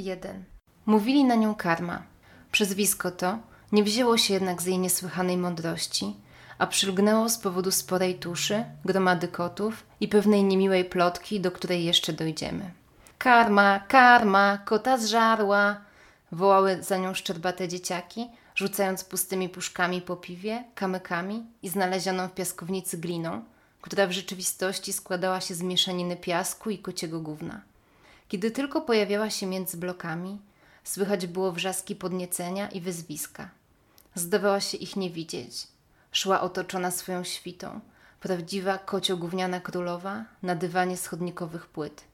1. Mówili na nią karma. Przezwisko to nie wzięło się jednak z jej niesłychanej mądrości, a przylgnęło z powodu sporej tuszy, gromady kotów i pewnej niemiłej plotki, do której jeszcze dojdziemy. Karma, karma, kota zżarła! wołały za nią szczerbate dzieciaki, rzucając pustymi puszkami po piwie, kamykami i znalezioną w piaskownicy gliną, która w rzeczywistości składała się z mieszaniny piasku i kociego gówna. Kiedy tylko pojawiała się między blokami, słychać było wrzaski podniecenia i wyzwiska. Zdawała się ich nie widzieć. Szła otoczona swoją świtą, prawdziwa kociogówniana królowa na dywanie schodnikowych płyt.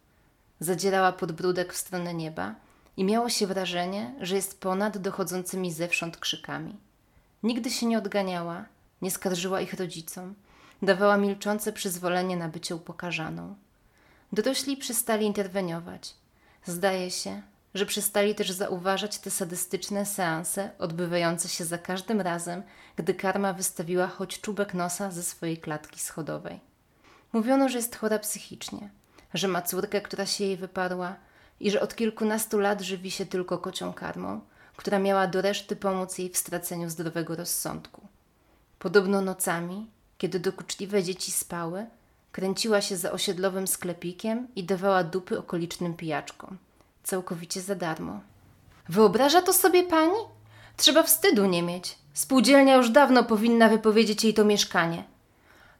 Zadzierała podbródek w stronę nieba i miało się wrażenie, że jest ponad dochodzącymi zewsząd krzykami. Nigdy się nie odganiała, nie skarżyła ich rodzicom, dawała milczące przyzwolenie na bycie upokarzaną. Dorośli przestali interweniować. Zdaje się, że przestali też zauważać te sadystyczne seanse odbywające się za każdym razem, gdy karma wystawiła choć czubek nosa ze swojej klatki schodowej. Mówiono, że jest chora psychicznie, że ma córkę, która się jej wyparła i że od kilkunastu lat żywi się tylko kocią karmą, która miała do reszty pomóc jej w straceniu zdrowego rozsądku. Podobno nocami, kiedy dokuczliwe dzieci spały, kręciła się za osiedlowym sklepikiem i dawała dupy okolicznym pijaczkom. Całkowicie za darmo. Wyobraża to sobie pani? Trzeba wstydu nie mieć. Spółdzielnia już dawno powinna wypowiedzieć jej to mieszkanie.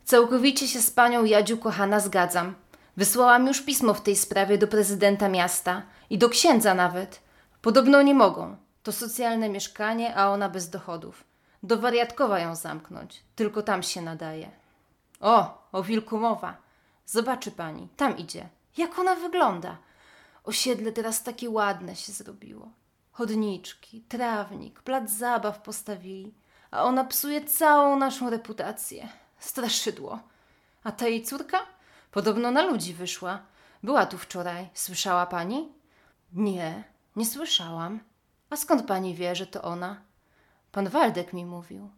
Całkowicie się z panią Jadziu kochana zgadzam. Wysłałam już pismo w tej sprawie do prezydenta miasta i do księdza nawet. Podobno nie mogą. To socjalne mieszkanie, a ona bez dochodów. Do wariatkowa ją zamknąć. Tylko tam się nadaje. O, o wilku mowa. Zobaczy pani, tam idzie. Jak ona wygląda? Osiedle teraz takie ładne się zrobiło. Chodniczki, trawnik, plac zabaw postawili, a ona psuje całą naszą reputację. Straszydło. A ta jej córka? Podobno na ludzi wyszła. Była tu wczoraj. Słyszała pani? Nie, nie słyszałam. A skąd pani wie, że to ona? Pan Waldek mi mówił.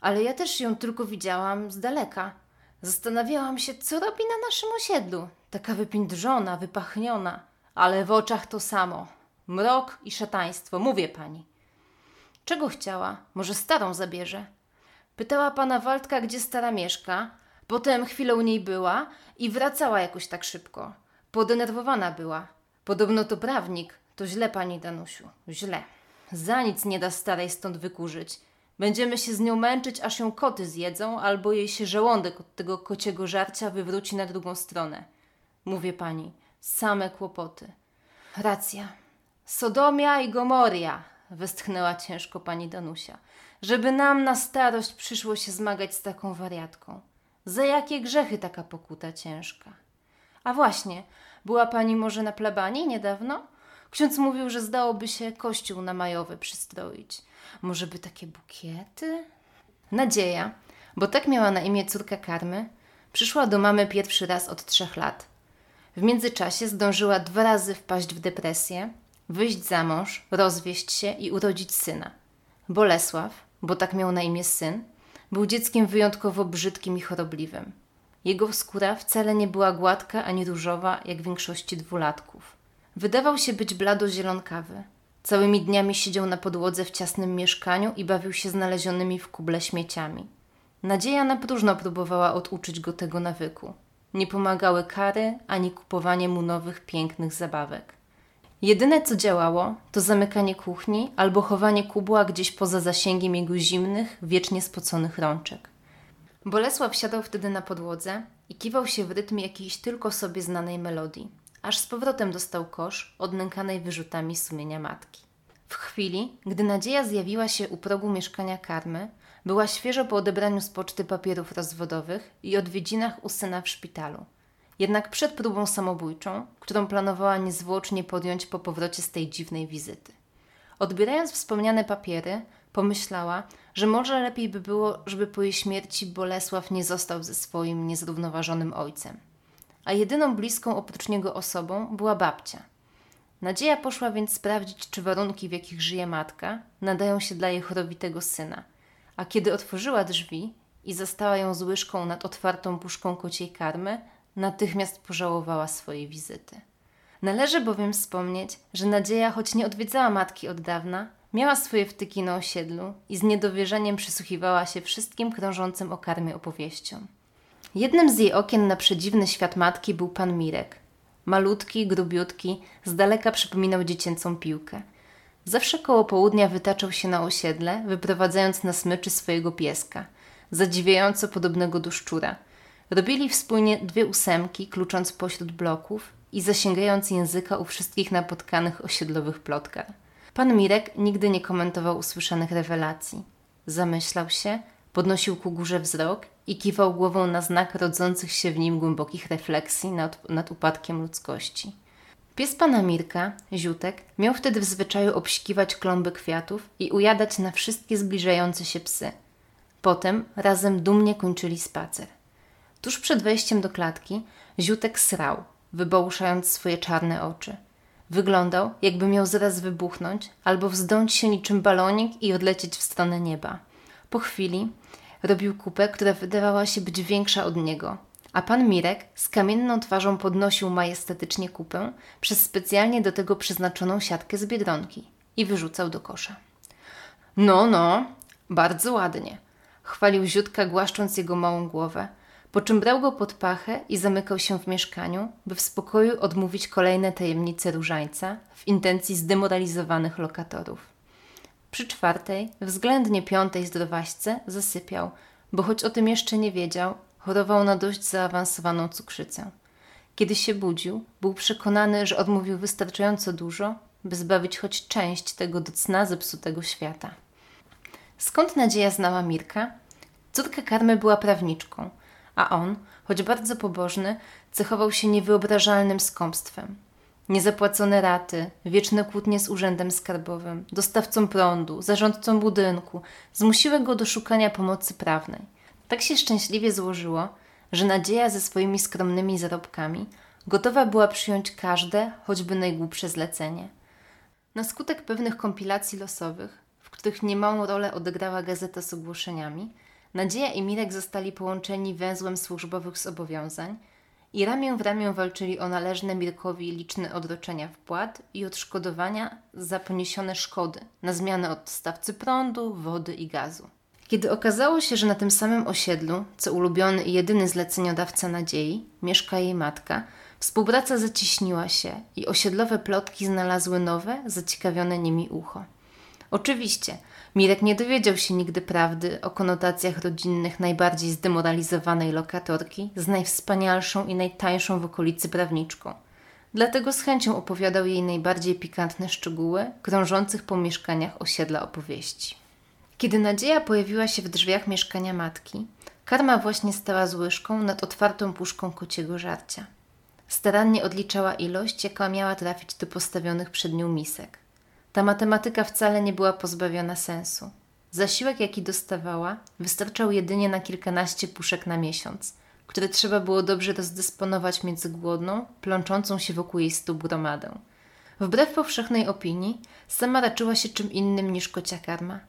Ale ja też ją tylko widziałam z daleka. Zastanawiałam się, co robi na naszym osiedlu. Taka wypindrzona, wypachniona, ale w oczach to samo. Mrok i szataństwo, mówię pani. Czego chciała? Może starą zabierze? Pytała pana Waldka, gdzie stara mieszka. Potem chwilę u niej była i wracała jakoś tak szybko. Podenerwowana była. Podobno to prawnik. To źle, pani Danusiu. Źle. Za nic nie da starej stąd wykurzyć. Będziemy się z nią męczyć, aż ją koty zjedzą, albo jej się żołądek od tego kociego żarcia wywróci na drugą stronę. Mówię pani, same kłopoty. Racja. Sodomia i Gomoria, westchnęła ciężko pani Danusia. Żeby nam na starość przyszło się zmagać z taką wariatką. Za jakie grzechy taka pokuta ciężka? A właśnie, była pani może na plebanii niedawno? Ksiądz mówił, że zdałoby się kościół na majowy przystroić. Może by takie bukiety? Nadzieja, bo tak miała na imię córka karmy, przyszła do mamy pierwszy raz od trzech lat. W międzyczasie zdążyła dwa razy wpaść w depresję, wyjść za mąż, rozwieść się i urodzić syna. Bolesław, bo tak miał na imię syn, był dzieckiem wyjątkowo brzydkim i chorobliwym. Jego skóra wcale nie była gładka ani różowa, jak większości dwulatków. Wydawał się być blado-zielonkawy. Całymi dniami siedział na podłodze w ciasnym mieszkaniu i bawił się znalezionymi w kuble śmieciami. Nadzieja na próżno próbowała oduczyć go tego nawyku. Nie pomagały kary ani kupowanie mu nowych, pięknych zabawek. Jedyne co działało, to zamykanie kuchni albo chowanie kubła gdzieś poza zasięgiem jego zimnych, wiecznie spoconych rączek. Bolesław siadał wtedy na podłodze i kiwał się w rytmie jakiejś tylko sobie znanej melodii aż z powrotem dostał kosz odnękanej wyrzutami sumienia matki. W chwili, gdy nadzieja zjawiła się u progu mieszkania karmy, była świeżo po odebraniu z poczty papierów rozwodowych i odwiedzinach u syna w szpitalu. Jednak przed próbą samobójczą, którą planowała niezwłocznie podjąć po powrocie z tej dziwnej wizyty. Odbierając wspomniane papiery, pomyślała, że może lepiej by było, żeby po jej śmierci Bolesław nie został ze swoim niezrównoważonym ojcem a jedyną bliską oprócz niego osobą była babcia. Nadzieja poszła więc sprawdzić, czy warunki, w jakich żyje matka, nadają się dla jej chorowitego syna. A kiedy otworzyła drzwi i zastała ją z łyżką nad otwartą puszką kociej karmy, natychmiast pożałowała swojej wizyty. Należy bowiem wspomnieć, że Nadzieja, choć nie odwiedzała matki od dawna, miała swoje wtyki na osiedlu i z niedowierzeniem przysłuchiwała się wszystkim krążącym o karmie opowieściom. Jednym z jej okien na przedziwny świat matki był pan Mirek. Malutki, grubiutki, z daleka przypominał dziecięcą piłkę. Zawsze koło południa wytaczał się na osiedle, wyprowadzając na smyczy swojego pieska, zadziwiająco podobnego do szczura. Robili wspólnie dwie ósemki, klucząc pośród bloków i zasięgając języka u wszystkich napotkanych osiedlowych plotkar. Pan Mirek nigdy nie komentował usłyszanych rewelacji. Zamyślał się, podnosił ku górze wzrok i kiwał głową na znak rodzących się w nim głębokich refleksji nad, nad upadkiem ludzkości. Pies pana Mirka, Ziutek, miał wtedy w zwyczaju obśkiwać klomby kwiatów i ujadać na wszystkie zbliżające się psy. Potem razem dumnie kończyli spacer. Tuż przed wejściem do klatki Ziutek srał, wybałuszając swoje czarne oczy. Wyglądał, jakby miał zaraz wybuchnąć albo wzdąć się niczym balonik i odlecieć w stronę nieba. Po chwili robił kupę, która wydawała się być większa od niego, a pan Mirek z kamienną twarzą podnosił majestatycznie kupę przez specjalnie do tego przeznaczoną siatkę z biedronki i wyrzucał do kosza. No, no, bardzo ładnie, chwalił Ziutka, głaszcząc jego małą głowę, po czym brał go pod pachę i zamykał się w mieszkaniu, by w spokoju odmówić kolejne tajemnice różańca w intencji zdemoralizowanych lokatorów. Przy czwartej, względnie piątej zdrowaśce zasypiał, bo choć o tym jeszcze nie wiedział, chorował na dość zaawansowaną cukrzycę. Kiedy się budził, był przekonany, że odmówił wystarczająco dużo, by zbawić choć część tego do cna zepsutego świata. Skąd nadzieja znała Mirka? Córka karmy była prawniczką, a on, choć bardzo pobożny, cechował się niewyobrażalnym skąpstwem. Niezapłacone raty, wieczne kłótnie z urzędem skarbowym, dostawcą prądu, zarządcą budynku zmusiły go do szukania pomocy prawnej. Tak się szczęśliwie złożyło, że nadzieja ze swoimi skromnymi zarobkami gotowa była przyjąć każde, choćby najgłupsze zlecenie. Na skutek pewnych kompilacji losowych, w których niemałą rolę odegrała gazeta z ogłoszeniami, Nadzieja i Mirek zostali połączeni węzłem służbowych zobowiązań i ramię w ramię walczyli o należne Mirkowi liczne odroczenia wpłat i odszkodowania za poniesione szkody na zmianę od dostawcy prądu, wody i gazu. Kiedy okazało się, że na tym samym osiedlu, co ulubiony i jedyny zleceniodawca nadziei, mieszka jej matka, współpraca zacieśniła się i osiedlowe plotki znalazły nowe, zaciekawione nimi ucho. Oczywiście, Mirek nie dowiedział się nigdy prawdy o konotacjach rodzinnych najbardziej zdemoralizowanej lokatorki z najwspanialszą i najtańszą w okolicy prawniczką. Dlatego z chęcią opowiadał jej najbardziej pikantne szczegóły krążących po mieszkaniach osiedla opowieści. Kiedy Nadzieja pojawiła się w drzwiach mieszkania matki, karma właśnie stała z łyżką nad otwartą puszką kociego żarcia. Starannie odliczała ilość, jaka miała trafić do postawionych przed nią misek. Ta matematyka wcale nie była pozbawiona sensu. Zasiłek, jaki dostawała, wystarczał jedynie na kilkanaście puszek na miesiąc, które trzeba było dobrze rozdysponować między głodną, plączącą się wokół jej stóp gromadę. Wbrew powszechnej opinii, sama raczyła się czym innym niż kocia karma.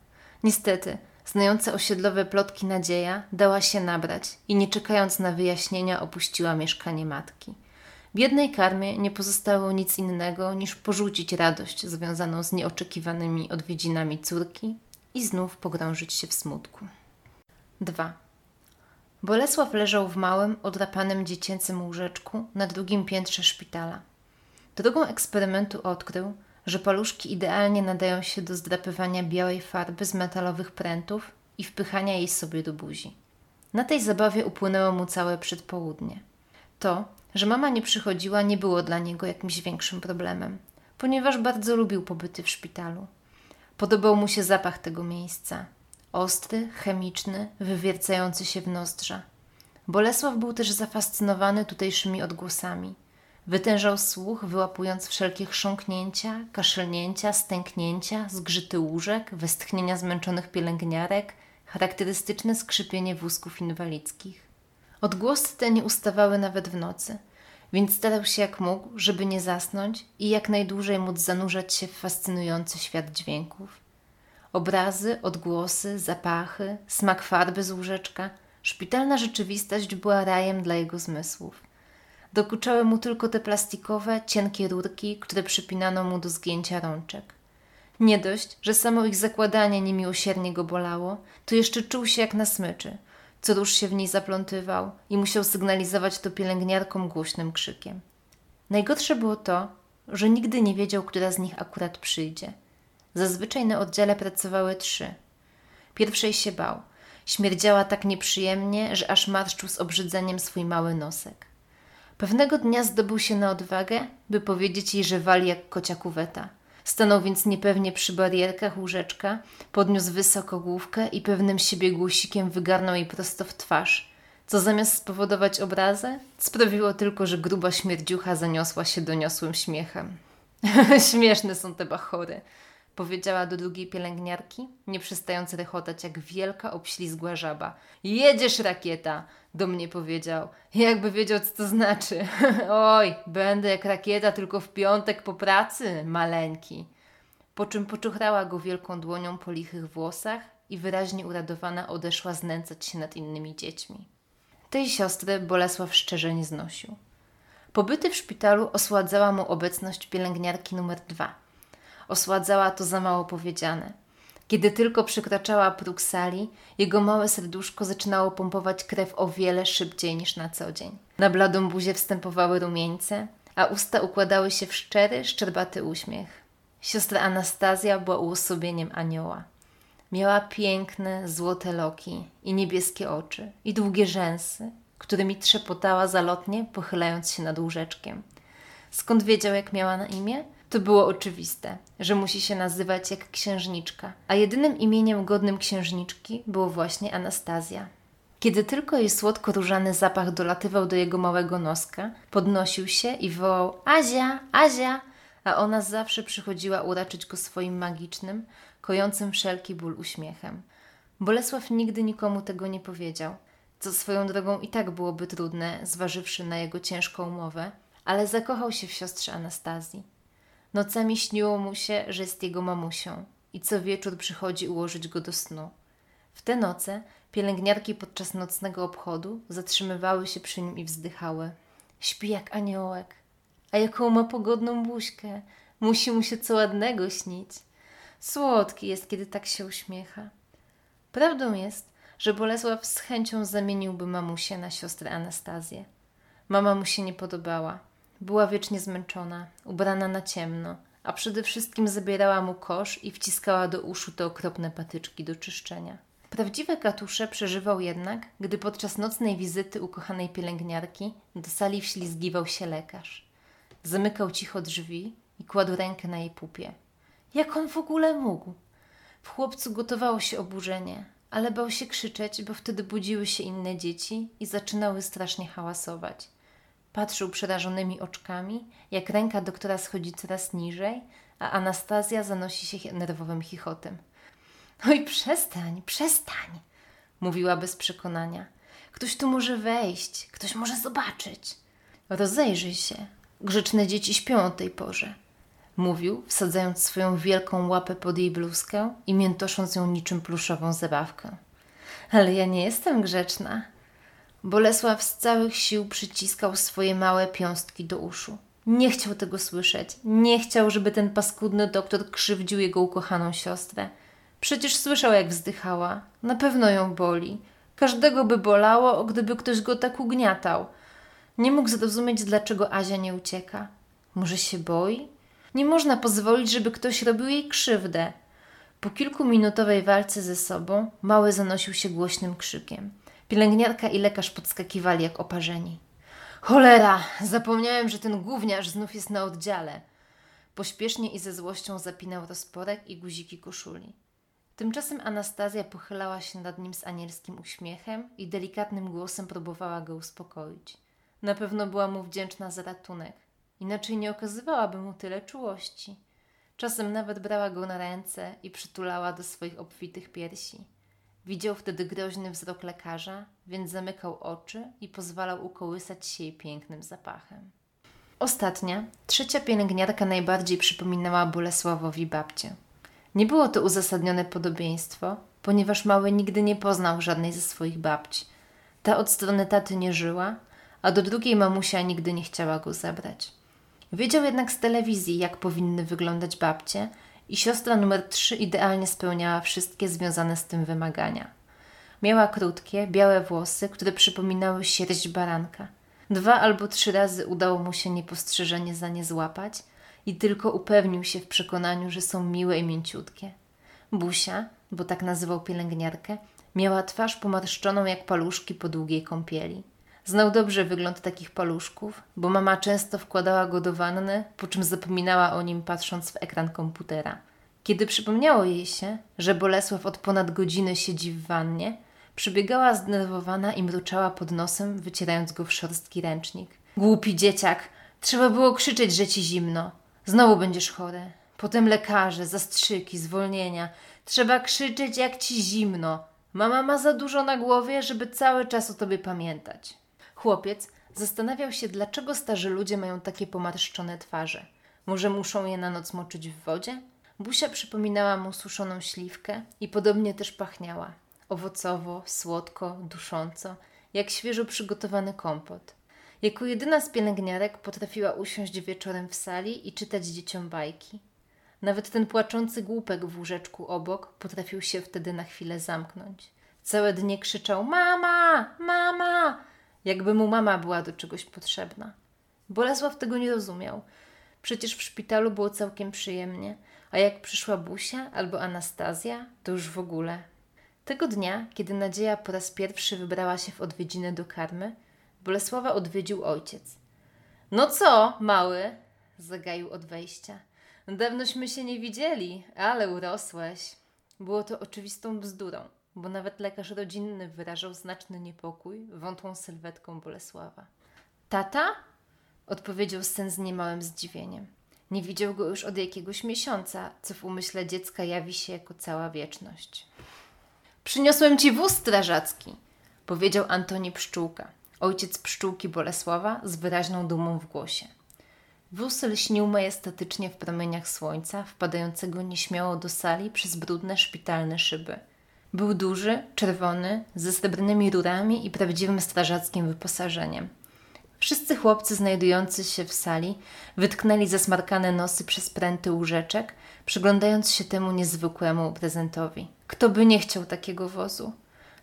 Niestety, znająca osiedlowe plotki nadzieja dała się nabrać i nie czekając na wyjaśnienia opuściła mieszkanie matki. Biednej karmie nie pozostało nic innego niż porzucić radość związaną z nieoczekiwanymi odwiedzinami córki i znów pogrążyć się w smutku. 2. Bolesław leżał w małym, odrapanym dziecięcym łóżeczku na drugim piętrze szpitala. Drogą eksperymentu odkrył, że paluszki idealnie nadają się do zdrapywania białej farby z metalowych prętów i wpychania jej sobie do buzi. Na tej zabawie upłynęło mu całe przedpołudnie. To, że mama nie przychodziła, nie było dla niego jakimś większym problemem, ponieważ bardzo lubił pobyty w szpitalu. Podobał mu się zapach tego miejsca ostry, chemiczny, wywiercający się w nozdrza. Bolesław był też zafascynowany tutejszymi odgłosami. Wytężał słuch, wyłapując wszelkie chrząknięcia, kaszlnięcia, stęknięcia, zgrzyty łóżek, westchnienia zmęczonych pielęgniarek, charakterystyczne skrzypienie wózków inwalidzkich. Odgłosy te nie ustawały nawet w nocy, więc starał się jak mógł, żeby nie zasnąć i jak najdłużej móc zanurzać się w fascynujący świat dźwięków. Obrazy, odgłosy, zapachy, smak farby z łóżeczka, szpitalna rzeczywistość była rajem dla jego zmysłów. Dokuczały mu tylko te plastikowe, cienkie rurki, które przypinano mu do zgięcia rączek. Nie dość, że samo ich zakładanie niemiłosiernie go bolało, to jeszcze czuł się jak na smyczy, co róż się w niej zaplątywał i musiał sygnalizować to pielęgniarkom głośnym krzykiem. Najgorsze było to, że nigdy nie wiedział, która z nich akurat przyjdzie. Zazwyczaj na oddziale pracowały trzy. Pierwszej się bał. Śmierdziała tak nieprzyjemnie, że aż marszczył z obrzydzeniem swój mały nosek. Pewnego dnia zdobył się na odwagę, by powiedzieć jej, że wali jak kocia kuweta. Stanął więc niepewnie przy barierkach łóżeczka, podniósł wysoko główkę i pewnym siebie głosikiem wygarnął jej prosto w twarz, co zamiast spowodować obrazę, sprawiło tylko, że gruba śmierdziucha zaniosła się doniosłym śmiechem. Śmieszne są te bachory powiedziała do drugiej pielęgniarki, nie przestając rechotać jak wielka, obślizgła żaba. Jedziesz, rakieta! Do mnie powiedział. Jakby wiedział, co to znaczy. Oj, będę jak rakieta, tylko w piątek po pracy, maleńki. Po czym poczuchrała go wielką dłonią po lichych włosach i wyraźnie uradowana odeszła znęcać się nad innymi dziećmi. Tej siostry Bolesław szczerze nie znosił. Pobyty w szpitalu osładzała mu obecność pielęgniarki numer dwa – Osładzała to za mało powiedziane. Kiedy tylko przekraczała próg sali, jego małe serduszko zaczynało pompować krew o wiele szybciej niż na co dzień. Na bladą buzię wstępowały rumieńce, a usta układały się w szczery, szczerbaty uśmiech. Siostra Anastazja była uosobieniem anioła. Miała piękne, złote loki i niebieskie oczy i długie rzęsy, którymi trzepotała zalotnie, pochylając się nad łóżeczkiem. Skąd wiedział, jak miała na imię? To było oczywiste, że musi się nazywać jak księżniczka, a jedynym imieniem godnym księżniczki było właśnie Anastazja. Kiedy tylko jej słodko-różany zapach dolatywał do jego małego noska, podnosił się i wołał Azia, Azia, a ona zawsze przychodziła uraczyć go swoim magicznym, kojącym wszelki ból uśmiechem. Bolesław nigdy nikomu tego nie powiedział, co swoją drogą i tak byłoby trudne, zważywszy na jego ciężką umowę, ale zakochał się w siostrze Anastazji. Nocami śniło mu się, że jest jego mamusią i co wieczór przychodzi ułożyć go do snu. W te noce pielęgniarki podczas nocnego obchodu zatrzymywały się przy nim i wzdychały. Śpi jak aniołek. A jaką ma pogodną buźkę. Musi mu się co ładnego śnić. Słodki jest, kiedy tak się uśmiecha. Prawdą jest, że Bolesław z chęcią zamieniłby mamusię na siostrę Anastazję. Mama mu się nie podobała. Była wiecznie zmęczona, ubrana na ciemno, a przede wszystkim zabierała mu kosz i wciskała do uszu te okropne patyczki do czyszczenia. Prawdziwe katusze przeżywał jednak, gdy podczas nocnej wizyty ukochanej pielęgniarki do sali wślizgiwał się lekarz. Zamykał cicho drzwi i kładł rękę na jej pupie. Jak on w ogóle mógł? W chłopcu gotowało się oburzenie, ale bał się krzyczeć, bo wtedy budziły się inne dzieci i zaczynały strasznie hałasować. Patrzył przerażonymi oczkami, jak ręka doktora schodzi coraz niżej, a Anastazja zanosi się nerwowym chichotem. Oj, przestań, przestań, mówiła bez przekonania. Ktoś tu może wejść, ktoś może zobaczyć. Rozejrzyj się. Grzeczne dzieci śpią o tej porze. Mówił, wsadzając swoją wielką łapę pod jej bluzkę i miętosząc ją niczym pluszową zabawkę. Ale ja nie jestem grzeczna, Bolesław z całych sił przyciskał swoje małe piąstki do uszu. Nie chciał tego słyszeć. Nie chciał, żeby ten paskudny doktor krzywdził jego ukochaną siostrę. Przecież słyszał, jak wzdychała. Na pewno ją boli. Każdego by bolało, gdyby ktoś go tak ugniatał. Nie mógł zrozumieć, dlaczego Azia nie ucieka. Może się boi? Nie można pozwolić, żeby ktoś robił jej krzywdę. Po kilkuminutowej walce ze sobą, mały zanosił się głośnym krzykiem. Pielęgniarka i lekarz podskakiwali jak oparzeni. Cholera! Zapomniałem, że ten gówniarz znów jest na oddziale. Pośpiesznie i ze złością zapinał rozporek i guziki koszuli. Tymczasem Anastazja pochylała się nad nim z anielskim uśmiechem i delikatnym głosem próbowała go uspokoić. Na pewno była mu wdzięczna za ratunek, inaczej nie okazywałaby mu tyle czułości. Czasem nawet brała go na ręce i przytulała do swoich obfitych piersi. Widział wtedy groźny wzrok lekarza, więc zamykał oczy i pozwalał ukołysać się jej pięknym zapachem. Ostatnia, trzecia pielęgniarka najbardziej przypominała Bolesławowi babcię. Nie było to uzasadnione podobieństwo, ponieważ mały nigdy nie poznał żadnej ze swoich babci. Ta od strony taty nie żyła, a do drugiej mamusia nigdy nie chciała go zabrać. Wiedział jednak z telewizji, jak powinny wyglądać babcie, i siostra numer trzy idealnie spełniała wszystkie związane z tym wymagania. Miała krótkie, białe włosy, które przypominały sierść baranka. Dwa albo trzy razy udało mu się niepostrzeżenie za nie złapać i tylko upewnił się w przekonaniu, że są miłe i mięciutkie. Busia, bo tak nazywał pielęgniarkę, miała twarz pomarszczoną jak paluszki po długiej kąpieli. Znał dobrze wygląd takich paluszków, bo mama często wkładała go do wanny, po czym zapominała o nim patrząc w ekran komputera. Kiedy przypomniało jej się, że Bolesław od ponad godziny siedzi w wannie, przybiegała zdenerwowana i mruczała pod nosem, wycierając go w szorstki ręcznik. Głupi dzieciak! Trzeba było krzyczeć, że ci zimno. Znowu będziesz chory. Potem lekarze, zastrzyki, zwolnienia. Trzeba krzyczeć, jak ci zimno. Mama ma za dużo na głowie, żeby cały czas o tobie pamiętać. Chłopiec zastanawiał się, dlaczego starzy ludzie mają takie pomarszczone twarze. Może muszą je na noc moczyć w wodzie? Busia przypominała mu suszoną śliwkę i podobnie też pachniała. Owocowo, słodko, dusząco, jak świeżo przygotowany kompot. Jako jedyna z pielęgniarek potrafiła usiąść wieczorem w sali i czytać dzieciom bajki. Nawet ten płaczący głupek w łóżeczku obok potrafił się wtedy na chwilę zamknąć. Całe dnie krzyczał: Mama! Mama! Jakby mu mama była do czegoś potrzebna. Bolesław tego nie rozumiał. Przecież w szpitalu było całkiem przyjemnie, a jak przyszła Busia albo Anastazja, to już w ogóle. Tego dnia, kiedy Nadzieja po raz pierwszy wybrała się w odwiedziny do karmy, Bolesława odwiedził ojciec. No co, mały? zagaił od wejścia. Dawnośmy się nie widzieli, ale urosłeś. Było to oczywistą bzdurą bo nawet lekarz rodzinny wyrażał znaczny niepokój wątłą sylwetką Bolesława. Tata? odpowiedział syn z niemałym zdziwieniem. Nie widział go już od jakiegoś miesiąca, co w umyśle dziecka jawi się jako cała wieczność. Przyniosłem ci wóz strażacki, powiedział Antoni Pszczółka, ojciec pszczółki Bolesława z wyraźną dumą w głosie. Wóz lśnił majestatycznie w promieniach słońca, wpadającego nieśmiało do sali przez brudne szpitalne szyby. Był duży, czerwony, ze srebrnymi rurami i prawdziwym strażackim wyposażeniem. Wszyscy chłopcy znajdujący się w sali wytknęli zasmarkane nosy przez pręty łóżeczek, przyglądając się temu niezwykłemu prezentowi. Kto by nie chciał takiego wozu?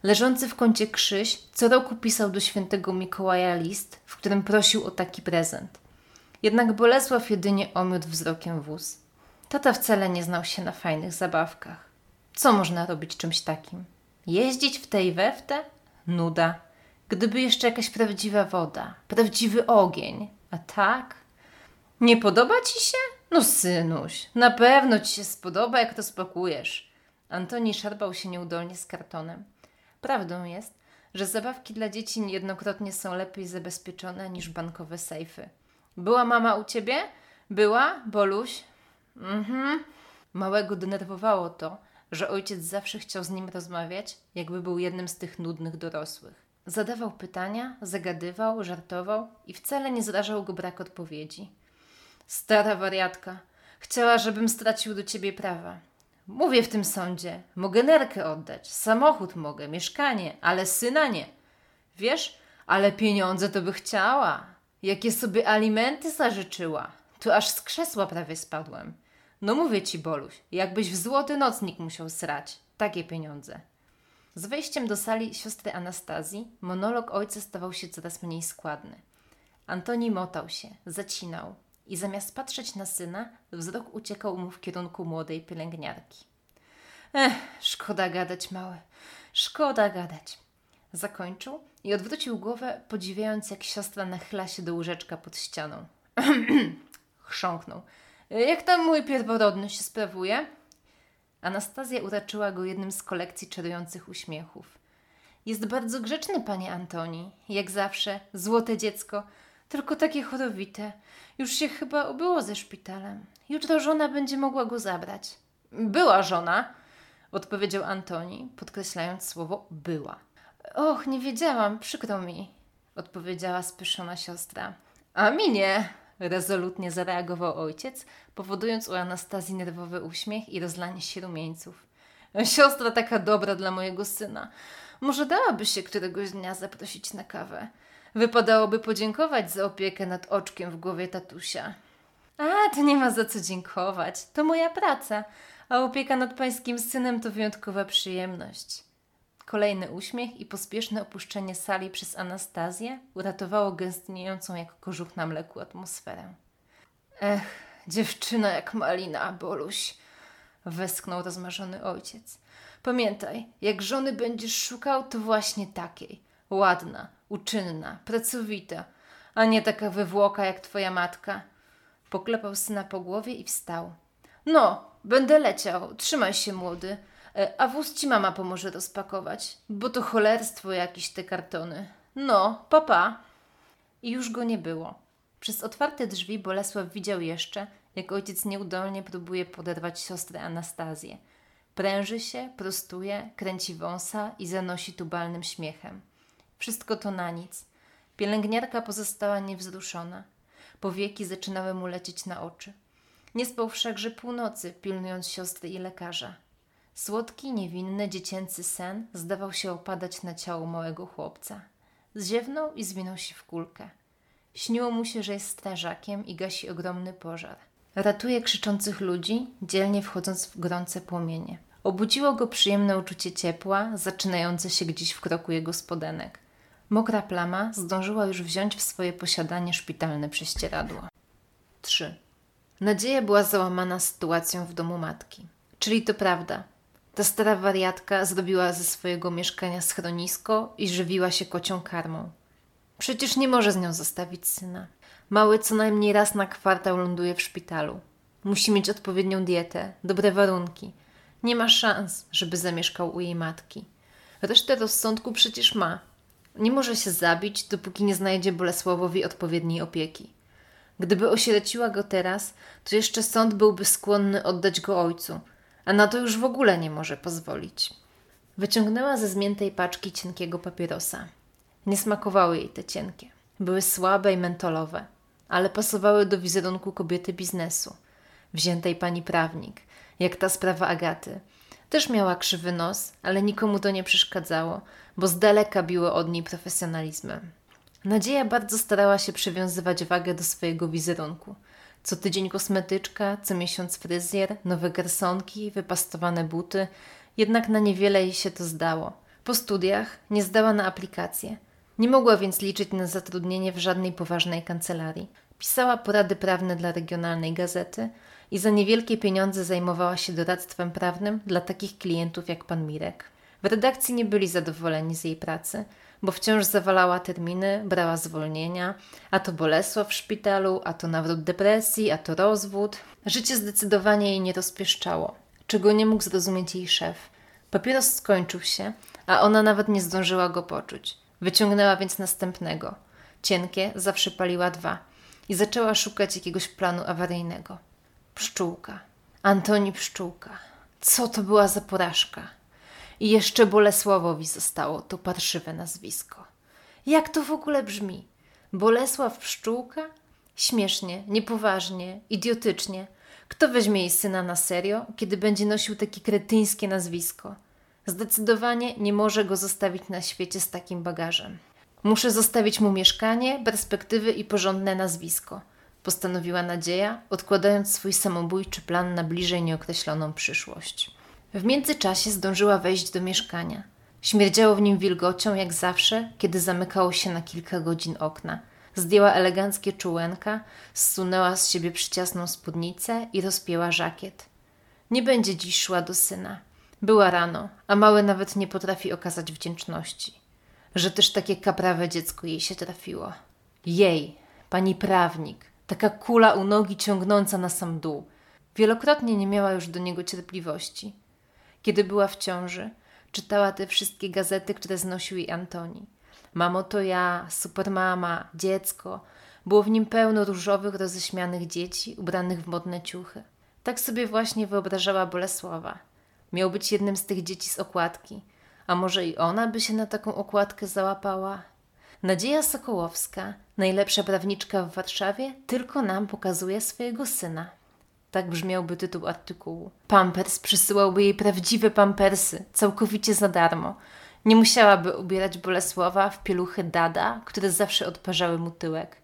Leżący w kącie Krzyś co roku pisał do świętego Mikołaja list, w którym prosił o taki prezent. Jednak Bolesław jedynie omiódł wzrokiem wóz. Tata wcale nie znał się na fajnych zabawkach. Co można robić czymś takim? Jeździć w tej we w te? Nuda. Gdyby jeszcze jakaś prawdziwa woda, prawdziwy ogień. A tak? Nie podoba ci się? No synuś, na pewno ci się spodoba, jak to spakujesz. Antoni szarpał się nieudolnie z kartonem. Prawdą jest, że zabawki dla dzieci niejednokrotnie są lepiej zabezpieczone niż bankowe sejfy. Była mama u ciebie? Była, Boluś? Mhm. Małego denerwowało to, że ojciec zawsze chciał z nim rozmawiać, jakby był jednym z tych nudnych dorosłych. Zadawał pytania, zagadywał, żartował i wcale nie zrażał go brak odpowiedzi. Stara wariatka, chciała, żebym stracił do ciebie prawa. Mówię w tym sądzie, mogę nerkę oddać, samochód mogę, mieszkanie, ale syna nie. Wiesz, ale pieniądze to by chciała. Jakie sobie alimenty zażyczyła. Tu aż z krzesła prawie spadłem. No mówię ci, Boluś, jakbyś w złoty nocnik musiał srać. Takie pieniądze. Z wejściem do sali siostry Anastazji monolog ojca stawał się coraz mniej składny. Antoni motał się, zacinał i zamiast patrzeć na syna, wzrok uciekał mu w kierunku młodej pielęgniarki. Ech, szkoda gadać, mały, szkoda gadać. Zakończył i odwrócił głowę, podziwiając, jak siostra nachyla się do łóżeczka pod ścianą. Chrząknął. Jak tam mój pierworodny się sprawuje? Anastazja uraczyła go jednym z kolekcji czarujących uśmiechów. Jest bardzo grzeczny, panie Antoni. Jak zawsze, złote dziecko, tylko takie chorowite. Już się chyba obyło ze szpitalem. Jutro żona będzie mogła go zabrać. Była żona, odpowiedział Antoni, podkreślając słowo była. Och, nie wiedziałam, przykro mi, odpowiedziała spyszona siostra. A mi nie, rezolutnie zareagował ojciec, powodując u Anastazji nerwowy uśmiech i rozlanie się rumieńców. Siostra taka dobra dla mojego syna. Może dałaby się któregoś dnia zaprosić na kawę. Wypadałoby podziękować za opiekę nad oczkiem w głowie tatusia. A, to nie ma za co dziękować. To moja praca, a opieka nad pańskim synem to wyjątkowa przyjemność. Kolejny uśmiech i pospieszne opuszczenie sali przez Anastazję uratowało gęstniejącą jak kożuch na mleku atmosferę. Ech, dziewczyna jak malina, Boluś, westchnął rozmarzony ojciec. Pamiętaj, jak żony będziesz szukał, to właśnie takiej. Ładna, uczynna, pracowita, a nie taka wywłoka jak twoja matka. Poklepał syna po głowie i wstał. No, będę leciał. Trzymaj się, młody. E, a wóz ci mama pomoże rozpakować, bo to cholerstwo jakieś te kartony. No, papa. I już go nie było. Przez otwarte drzwi Bolesław widział jeszcze, jak ojciec nieudolnie próbuje poderwać siostrę Anastazję. Pręży się, prostuje, kręci wąsa i zanosi tubalnym śmiechem. Wszystko to na nic. Pielęgniarka pozostała niewzruszona. Powieki zaczynały mu lecieć na oczy. Nie spał wszakże północy, pilnując siostry i lekarza. Słodki, niewinny, dziecięcy sen zdawał się opadać na ciało małego chłopca. Ziewnął i zwinął się w kulkę. Śniło mu się, że jest strażakiem i gasi ogromny pożar. Ratuje krzyczących ludzi, dzielnie wchodząc w gorące płomienie. Obudziło go przyjemne uczucie ciepła, zaczynające się gdzieś w kroku jego spodenek. Mokra plama zdążyła już wziąć w swoje posiadanie szpitalne prześcieradło. 3. Nadzieja była załamana sytuacją w domu matki. Czyli to prawda. Ta stara wariatka zrobiła ze swojego mieszkania schronisko i żywiła się kocią karmą. Przecież nie może z nią zostawić syna. Mały co najmniej raz na kwartał ląduje w szpitalu. Musi mieć odpowiednią dietę, dobre warunki. Nie ma szans, żeby zamieszkał u jej matki. Resztę rozsądku przecież ma. Nie może się zabić, dopóki nie znajdzie Bolesławowi odpowiedniej opieki. Gdyby osierociła go teraz, to jeszcze sąd byłby skłonny oddać go ojcu, a na to już w ogóle nie może pozwolić. Wyciągnęła ze zmiętej paczki cienkiego papierosa. Nie smakowały jej te cienkie. Były słabe i mentolowe, ale pasowały do wizerunku kobiety biznesu, wziętej pani prawnik, jak ta sprawa Agaty. Też miała krzywy nos, ale nikomu to nie przeszkadzało, bo z daleka biło od niej profesjonalizmem. Nadzieja bardzo starała się przywiązywać wagę do swojego wizerunku. Co tydzień kosmetyczka, co miesiąc fryzjer, nowe garsonki, wypastowane buty, jednak na niewiele jej się to zdało. Po studiach nie zdała na aplikację. Nie mogła więc liczyć na zatrudnienie w żadnej poważnej kancelarii. Pisała porady prawne dla regionalnej gazety i za niewielkie pieniądze zajmowała się doradztwem prawnym dla takich klientów jak pan Mirek. W redakcji nie byli zadowoleni z jej pracy, bo wciąż zawalała terminy, brała zwolnienia, a to Bolesław w szpitalu, a to nawrót depresji, a to rozwód. Życie zdecydowanie jej nie rozpieszczało, czego nie mógł zrozumieć jej szef. Papieros skończył się, a ona nawet nie zdążyła go poczuć. Wyciągnęła więc następnego. Cienkie zawsze paliła dwa i zaczęła szukać jakiegoś planu awaryjnego. Pszczółka. Antoni Pszczółka. Co to była za porażka? I jeszcze Bolesławowi zostało to parszywe nazwisko. Jak to w ogóle brzmi? Bolesław Pszczółka? Śmiesznie, niepoważnie, idiotycznie. Kto weźmie jej syna na serio, kiedy będzie nosił takie kretyńskie nazwisko? Zdecydowanie nie może go zostawić na świecie z takim bagażem. Muszę zostawić mu mieszkanie, perspektywy i porządne nazwisko, postanowiła Nadzieja, odkładając swój samobójczy plan na bliżej nieokreśloną przyszłość. W międzyczasie zdążyła wejść do mieszkania. Śmierdziało w nim wilgocią, jak zawsze, kiedy zamykało się na kilka godzin okna. Zdjęła eleganckie czułenka, zsunęła z siebie przyciasną spódnicę i rozpięła żakiet. Nie będzie dziś szła do syna. Była rano, a mały nawet nie potrafi okazać wdzięczności. Że też takie kaprawe dziecko jej się trafiło. Jej, pani prawnik, taka kula u nogi ciągnąca na sam dół. Wielokrotnie nie miała już do niego cierpliwości. Kiedy była w ciąży, czytała te wszystkie gazety, które znosił jej Antoni. Mamo to ja, supermama, dziecko. Było w nim pełno różowych, roześmianych dzieci, ubranych w modne ciuchy. Tak sobie właśnie wyobrażała Bolesława. Miał być jednym z tych dzieci z okładki. A może i ona by się na taką okładkę załapała? Nadzieja Sokołowska, najlepsza prawniczka w Warszawie, tylko nam pokazuje swojego syna. Tak brzmiałby tytuł artykułu. Pampers przysyłałby jej prawdziwe pampersy, całkowicie za darmo. Nie musiałaby ubierać Bolesława w pieluchy dada, które zawsze odparzały mu tyłek.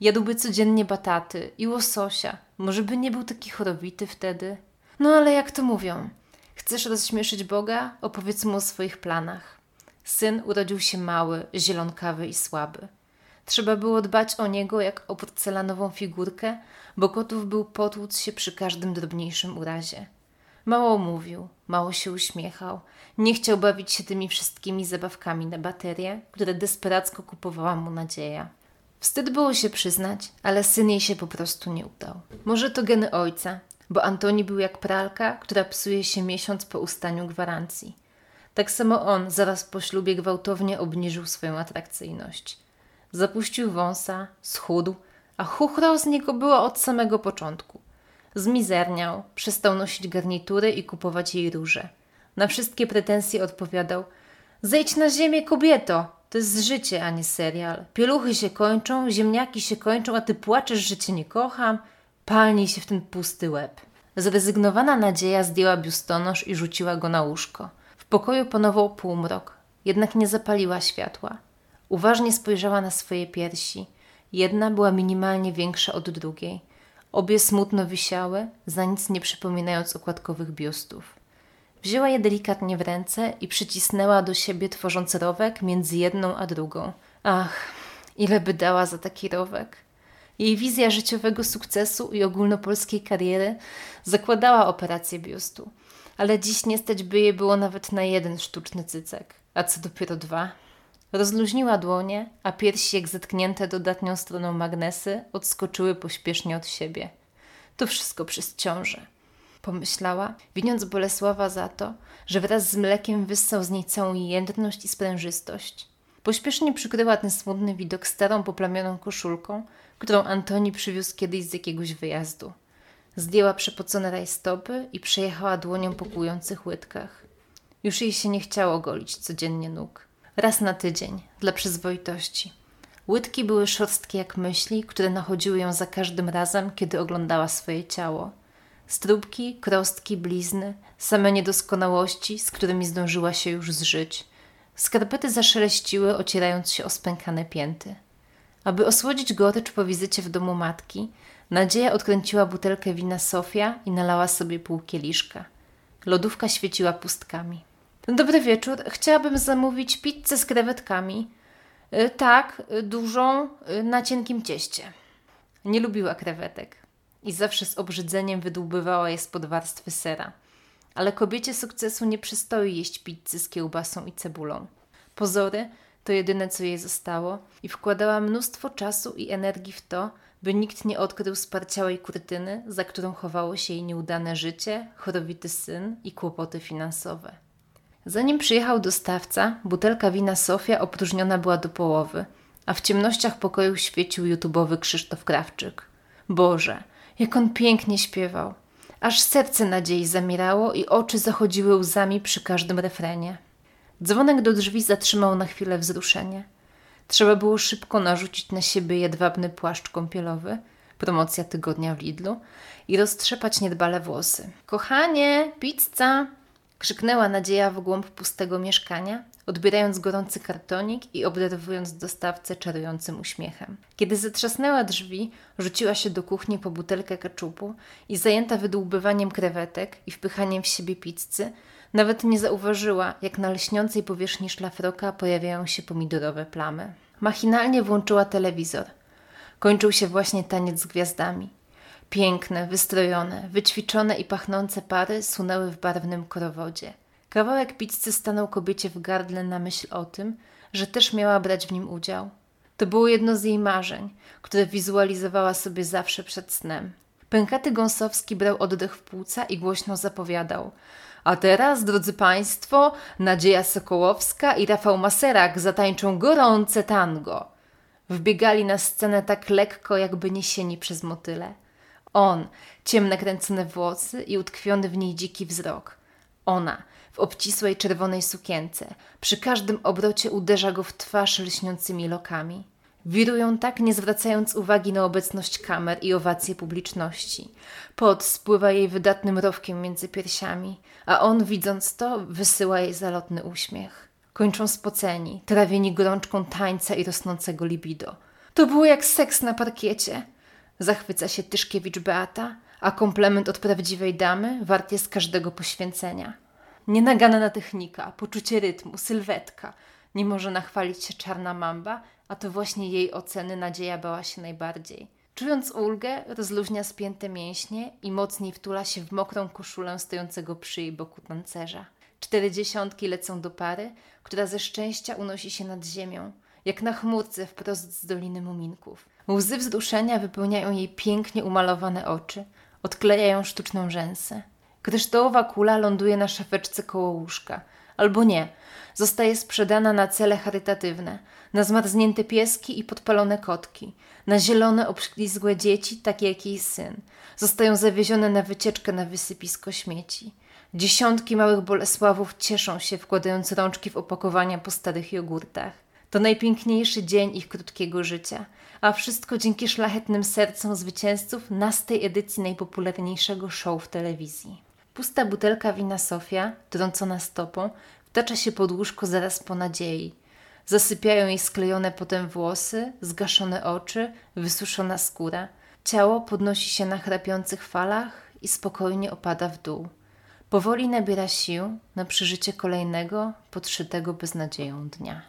Jadłby codziennie bataty i łososia. Może by nie był taki chorowity wtedy? No ale jak to mówią? Chcesz rozśmieszyć Boga? Opowiedz mu o swoich planach. Syn urodził się mały, zielonkawy i słaby. Trzeba było dbać o niego jak o porcelanową figurkę, bo gotów był potłuc się przy każdym drobniejszym urazie. Mało mówił, mało się uśmiechał, nie chciał bawić się tymi wszystkimi zabawkami na baterię, które desperacko kupowała mu nadzieja. Wstyd było się przyznać, ale syn jej się po prostu nie udał. Może to geny ojca, bo Antoni był jak pralka, która psuje się miesiąc po ustaniu gwarancji. Tak samo on zaraz po ślubie gwałtownie obniżył swoją atrakcyjność. Zapuścił wąsa, schudł, a chuchrał z niego było od samego początku. Zmizerniał, przestał nosić garnitury i kupować jej róże. Na wszystkie pretensje odpowiadał: Zejdź na ziemię, kobieto! To jest życie, a nie serial. Pieluchy się kończą, ziemniaki się kończą, a ty płaczesz, że cię nie kocham. Palnij się w ten pusty łeb. Zrezygnowana nadzieja zdjęła biustonosz i rzuciła go na łóżko. W pokoju panował półmrok, jednak nie zapaliła światła. Uważnie spojrzała na swoje piersi. Jedna była minimalnie większa od drugiej. Obie smutno wisiały, za nic nie przypominając okładkowych biustów. Wzięła je delikatnie w ręce i przycisnęła do siebie, tworząc rowek między jedną a drugą. Ach, ile by dała za taki rowek? Jej wizja życiowego sukcesu i ogólnopolskiej kariery zakładała operację biustu, ale dziś nie stać by jej było nawet na jeden sztuczny cycek, a co dopiero dwa. Rozluźniła dłonie, a piersi, jak zetknięte dodatnią stroną magnesy, odskoczyły pośpiesznie od siebie. To wszystko przez ciążę. Pomyślała, winiąc Bolesława za to, że wraz z mlekiem wyssał z niej całą jędrność i sprężystość. Pośpiesznie przykryła ten smutny widok starą poplamioną koszulką, którą Antoni przywiózł kiedyś z jakiegoś wyjazdu. Zdjęła przepocone rajstopy i przejechała dłonią po kłujących łydkach. Już jej się nie chciało golić codziennie nóg. Raz na tydzień, dla przyzwoitości. Łydki były szorstkie jak myśli, które nachodziły ją za każdym razem, kiedy oglądała swoje ciało. Stróbki, krostki, blizny, same niedoskonałości, z którymi zdążyła się już zżyć. Skarpety zaszeleściły, ocierając się o spękane pięty. Aby osłodzić gorycz po wizycie w domu matki, Nadzieja odkręciła butelkę wina Sofia i nalała sobie pół kieliszka. Lodówka świeciła pustkami. Dobry wieczór. Chciałabym zamówić pizzę z krewetkami. Y, tak, y, dużą, y, na cienkim cieście. Nie lubiła krewetek i zawsze z obrzydzeniem wydłubywała je spod warstwy sera. Ale kobiecie sukcesu nie przystoi jeść pizzy z kiełbasą i cebulą. Pozory to jedyne, co jej zostało i wkładała mnóstwo czasu i energii w to, by nikt nie odkrył sparciałej kurtyny, za którą chowało się jej nieudane życie, chorowity syn i kłopoty finansowe. Zanim przyjechał dostawca, butelka wina Sofia opróżniona była do połowy, a w ciemnościach pokoju świecił youtubowy Krzysztof Krawczyk. Boże, jak on pięknie śpiewał. Aż serce nadziei zamierało i oczy zachodziły łzami przy każdym refrenie. Dzwonek do drzwi zatrzymał na chwilę wzruszenie. Trzeba było szybko narzucić na siebie jedwabny płaszcz kąpielowy, promocja tygodnia w Lidlu, i roztrzepać niedbale włosy. Kochanie, pizza! Krzyknęła nadzieja w głąb pustego mieszkania, odbierając gorący kartonik i obdarowując dostawcę czarującym uśmiechem. Kiedy zatrzasnęła drzwi, rzuciła się do kuchni po butelkę keczupu i zajęta wydłubywaniem krewetek i wpychaniem w siebie pizzy, nawet nie zauważyła, jak na lśniącej powierzchni szlafroka pojawiają się pomidorowe plamy. Machinalnie włączyła telewizor. Kończył się właśnie taniec z gwiazdami. Piękne, wystrojone, wyćwiczone i pachnące pary sunęły w barwnym korowodzie. Kawałek pizzy stanął kobiecie w gardle na myśl o tym, że też miała brać w nim udział. To było jedno z jej marzeń, które wizualizowała sobie zawsze przed snem. Pękaty Gąsowski brał oddech w płuca i głośno zapowiadał – a teraz, drodzy Państwo, Nadzieja Sokołowska i Rafał Maserak zatańczą gorące tango. Wbiegali na scenę tak lekko, jakby niesieni przez motyle. On, ciemne kręcone włosy i utkwiony w niej dziki wzrok. Ona, w obcisłej czerwonej sukience, przy każdym obrocie uderza go w twarz lśniącymi lokami. Wirują tak, nie zwracając uwagi na obecność kamer i owacje publiczności. Pot spływa jej wydatnym rowkiem między piersiami, a on, widząc to, wysyła jej zalotny uśmiech. Kończą spoceni, trawieni gorączką tańca i rosnącego libido. To było jak seks na parkiecie. Zachwyca się Tyszkiewicz Beata, a komplement od prawdziwej damy wart jest każdego poświęcenia. Nienaganna technika, poczucie rytmu, sylwetka. Nie może nachwalić się czarna mamba, a to właśnie jej oceny nadzieja bała się najbardziej. Czując ulgę, rozluźnia spięte mięśnie i mocniej wtula się w mokrą koszulę stojącego przy jej boku tancerza. Cztery dziesiątki lecą do pary, która ze szczęścia unosi się nad ziemią, jak na chmurce wprost z Doliny Muminków. Łzy wzruszenia wypełniają jej pięknie umalowane oczy, odklejają sztuczną rzęsę. Kryształowa kula ląduje na szafeczce koło łóżka. Albo nie, zostaje sprzedana na cele charytatywne, na zmarznięte pieski i podpalone kotki, na zielone, obślizgłe dzieci, takie jak jej syn. Zostają zawiezione na wycieczkę na wysypisko śmieci. Dziesiątki małych Bolesławów cieszą się, wkładając rączki w opakowania po starych jogurtach. To najpiękniejszy dzień ich krótkiego życia, a wszystko dzięki szlachetnym sercom zwycięzców nastej edycji najpopularniejszego show w telewizji. Pusta butelka wina Sofia, trącona stopą, wtacza się pod łóżko zaraz po nadziei. Zasypiają jej sklejone potem włosy, zgaszone oczy, wysuszona skóra. Ciało podnosi się na chrapiących falach i spokojnie opada w dół. Powoli nabiera sił na przeżycie kolejnego, podszytego beznadzieją dnia.